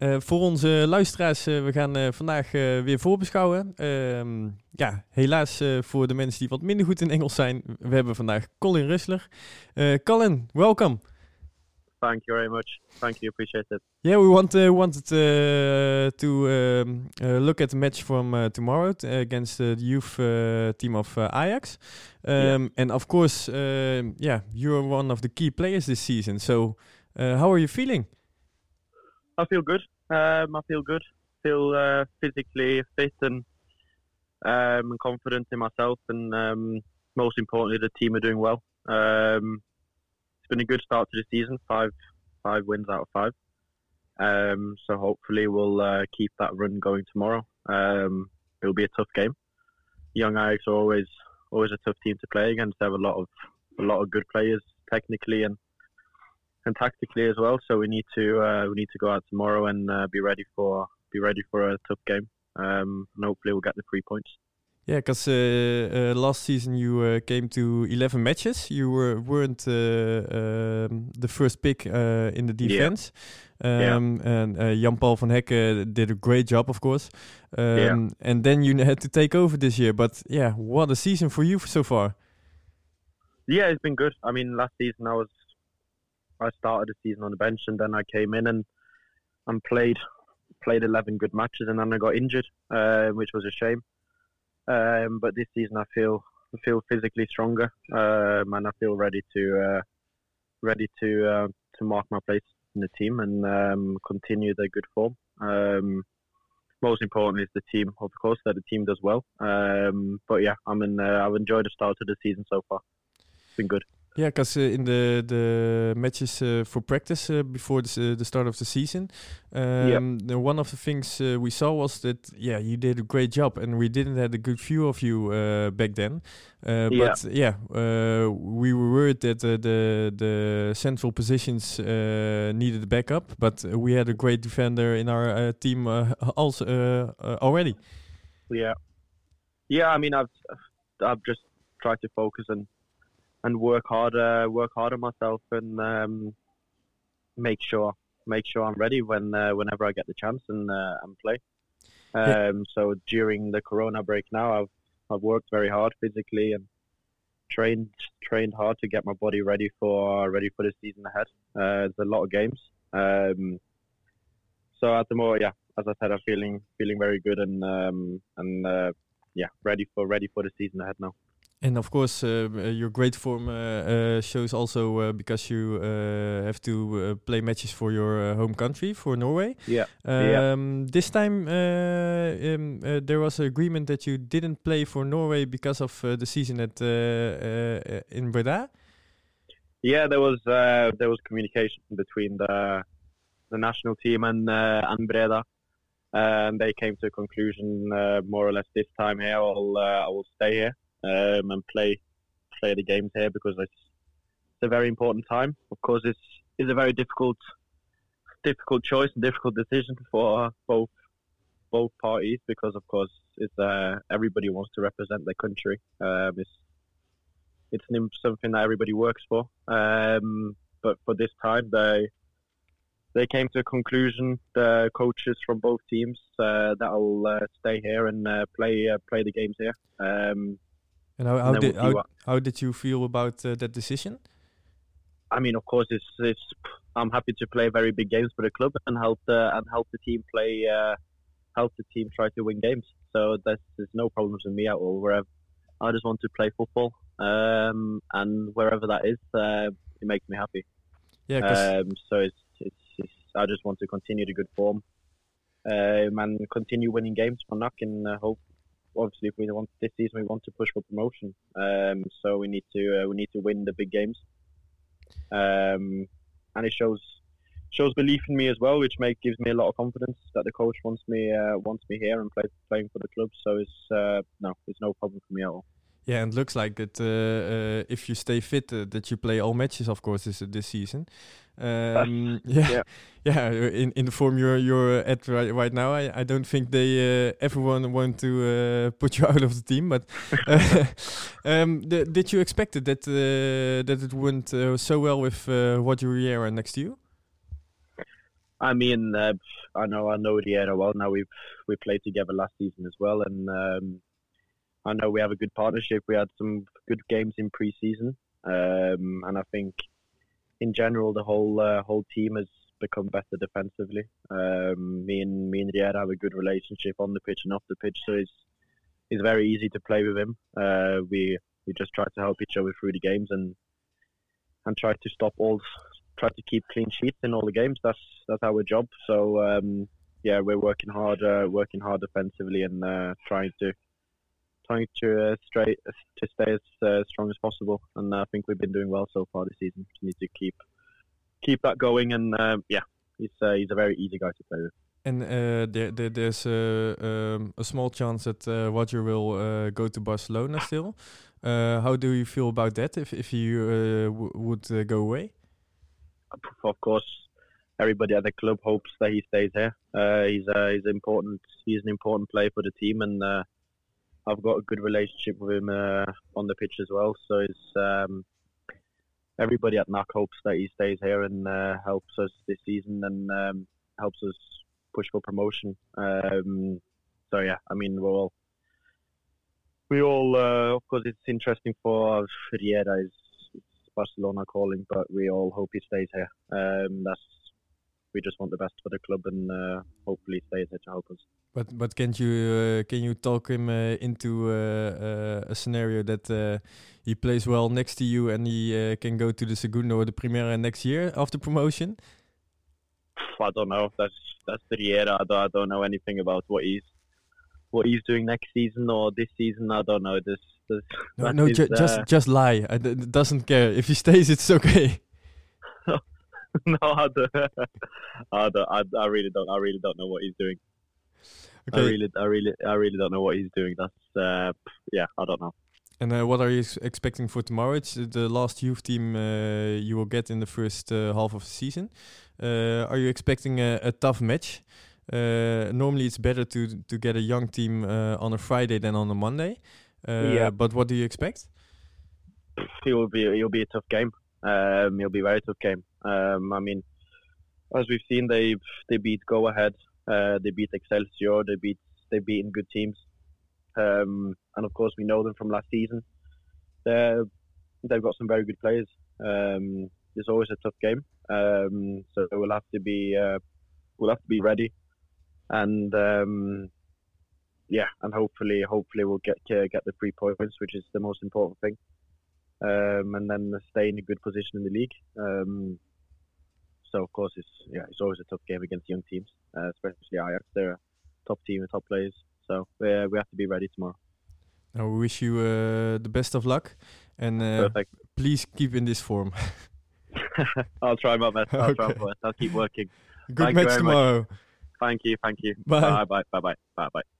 Uh, voor onze luisteraars, uh, we gaan uh, vandaag weer voorbeschouwen. Ehm, ja, helaas voor de mensen die wat minder goed in Engels zijn, we hebben vandaag Colin Russler. Colin, welcome. Thank you very much. Thank you, appreciate it. Yeah, we want wanted to um, look at the match from tomorrow against the youth team of Ajax. Um, yeah. And of course, yeah, you're one of the key players this season. So, how are you feeling? I feel good. Um, I feel good. Feel uh, physically fit and um, confident in myself, and um, most importantly, the team are doing well. Um, it's been a good start to the season. Five five wins out of five. Um, so hopefully we'll uh, keep that run going tomorrow. Um, it'll be a tough game. Young Ajax are always always a tough team to play against. They have a lot of a lot of good players technically and and tactically as well. So we need to uh, we need to go out tomorrow and uh, be ready for be ready for a tough game. Um, and hopefully we'll get the three points. Yeah, because uh, uh, last season you uh, came to 11 matches. You were, weren't um, the first pick in the defense. Yeah. Um, yeah. And Jan Paul van Hecke did a great job, of course. Um, yeah. And then you had to take over this year. But yeah, what a season for you so far. Yeah, it's been good. I mean, last season I was I started the season on the bench, and then I came in and and played played 11 good matches, and then I got injured, uh, which was a shame. Um, but this season, I feel I feel physically stronger, um, and I feel ready to uh, ready to uh, to mark my place in the team and um, continue the good form. Um, most importantly is the team, of course, that the team does well. Um, but yeah, I'm in. Uh, I've enjoyed the start of the season so far. It's been good. Yeah, because uh, in the the matches uh, for practice uh, before the, the start of the season, um, yep. one of the things uh, we saw was that yeah you did a great job, and we didn't have a good view of you uh, back then. Uh, but yeah, we were worried that the the central positions needed a backup, but we had a great defender in our team also already. Yeah, yeah. I mean, I've I've just tried to focus and and work harder, work harder myself, and um, make sure make sure I'm ready when uh, whenever I get the chance and uh, and play. Um. So during the Corona break now, I've I've worked very hard physically and trained trained hard to get my body ready for ready for the season ahead. Uh, there's a lot of games. Um, so at the moment, yeah, as I said, I'm feeling feeling very good and um, and uh, yeah, ready for ready for the season ahead now. And of course, uh, your great form uh, uh, shows also because you have to play matches for your home country, for Norway. Yeah. Um, yeah. This time, um, there was an agreement that you didn't play for Norway because of the season at in Breda. Yeah, there was there was communication between the the national team and and Breda and they came to a conclusion uh, more or less this time here. I'll uh, I will stay here um, and play play the games here because it's, it's a very important time. Of course, it's it's a very difficult difficult choice and difficult decision for both both parties because of course it's uh, everybody wants to represent their country. Um, it's it's something that everybody works for. Um, but for this time, they they came to a conclusion. The coaches from both teams uh, that will uh, stay here and uh, play uh, play the games here. Um, and how, how did how, how, did you feel about uh, that decision? I mean, of course, it's, it's I'm happy to play very big games for the club and help the and help the team play, uh, help the team try to win games. So there's no problems with me at all. Wherever I just want to play football, um, and wherever that is, uh, it makes me happy. Yeah. Um, so it's, it's, it's I just want to continue the good form, um, and continue winning games for NAC and uh, hope obviously if we want this season we want to push for promotion. Um, so we need to uh, we need to win the big games. Um, and it shows shows belief in me as well, which make gives me a lot of confidence that the coach wants me uh, wants me here and play, playing for the club. So it's uh, no, it's no problem for me at all. Yeah, and it looks like that uh, uh, if you stay fit, uh, that you play all matches, of course, this this season. Um, yeah, yeah, yeah, In in the form you're you're at right, right now, I, I don't think they uh, everyone want to uh, put you out of the team. But uh, um, did you expect it that that it went so well with uh, Roger Riera next to you? I mean, uh, I know I know Riera well. Now we've we played together last season as well, and um, I know we have a good partnership. We had some good games in pre-season, um, and I think in general the whole uh, whole team has become better defensively. Um, me and me and Riera have a good relationship on the pitch and off the pitch, so it's it's very easy to play with him. Uh, we we just try to help each other through the games and and try to stop all try to keep clean sheets in all the games. That's that's our job. So um, yeah, we're working hard, uh, working hard defensively, and uh, trying to trying to uh, straight to stay as uh, strong as possible. And I think we've been doing well so far this season. We need to keep keep that going. And um, yeah, he's uh, he's a very easy guy to play with. And uh, there, there, there's a, um, a small chance that uh, Roger will uh, go to Barcelona still. Uh, how do you feel about that? If if you uh, would uh, go away? of course, everybody at the club hopes that he stays here. Uh, he's uh, he's important. He's an important player for the team, and uh, I've got a good relationship with him uh, on the pitch as well. So it's um, everybody at NAC hopes that he stays here and uh, helps us this season and um, helps us push for promotion. Um, so yeah, I mean we're all we all uh, of course it's interesting for Riera is Barcelona calling, but we all hope he stays here. Um, that's we just want the best for the club and uh, hopefully stays here to help us. But but can you uh, can you talk him uh, into uh, uh, a scenario that uh, he plays well next to you and he can go to the Segundo or the Primera next year after promotion? I don't know. That's that's the year. I don't, I don't know anything about what he's what he's doing next season or this season. I don't know. This no, no ju just just lie. I d doesn't care if he stays. It's okay. no, I don't. I, don't I, I, really don't. I really don't know what he's doing. Okay. I really, I really, I really don't know what he's doing. That's uh, yeah, I don't know. And uh, what are you expecting for tomorrow? It's the last youth team uh, you will get in the first uh, half of the season. Uh, are you expecting a, a tough match? normally, it's better to to get a young team on a Friday than on a Monday. Uh, yeah. But what do you expect? It will be it'll be a tough game. Um, it'll be a very tough game. Um, I mean, as we've seen, they they beat Go Ahead, uh, they beat Excelsior, they beat they beaten good teams, um, and of course we know them from last season. they they've got some very good players. Um, it's always a tough game, um, so we'll have to be uh, we'll have to be ready, and um, yeah, and hopefully, hopefully we'll get uh, get the three points, which is the most important thing, um, and then stay in a good position in the league. Um, so of course, it's yeah, it's always a tough game against young teams, uh, especially Ajax. They're a top team and top players, so uh, we have to be ready tomorrow. I wish you uh, the best of luck, and uh, please keep in this form. I'll try my best. I'll okay. try my best. I'll keep working. Good thank match tomorrow. Much. Thank you. Thank you. Bye. Bye. Bye. Bye. Bye. Bye.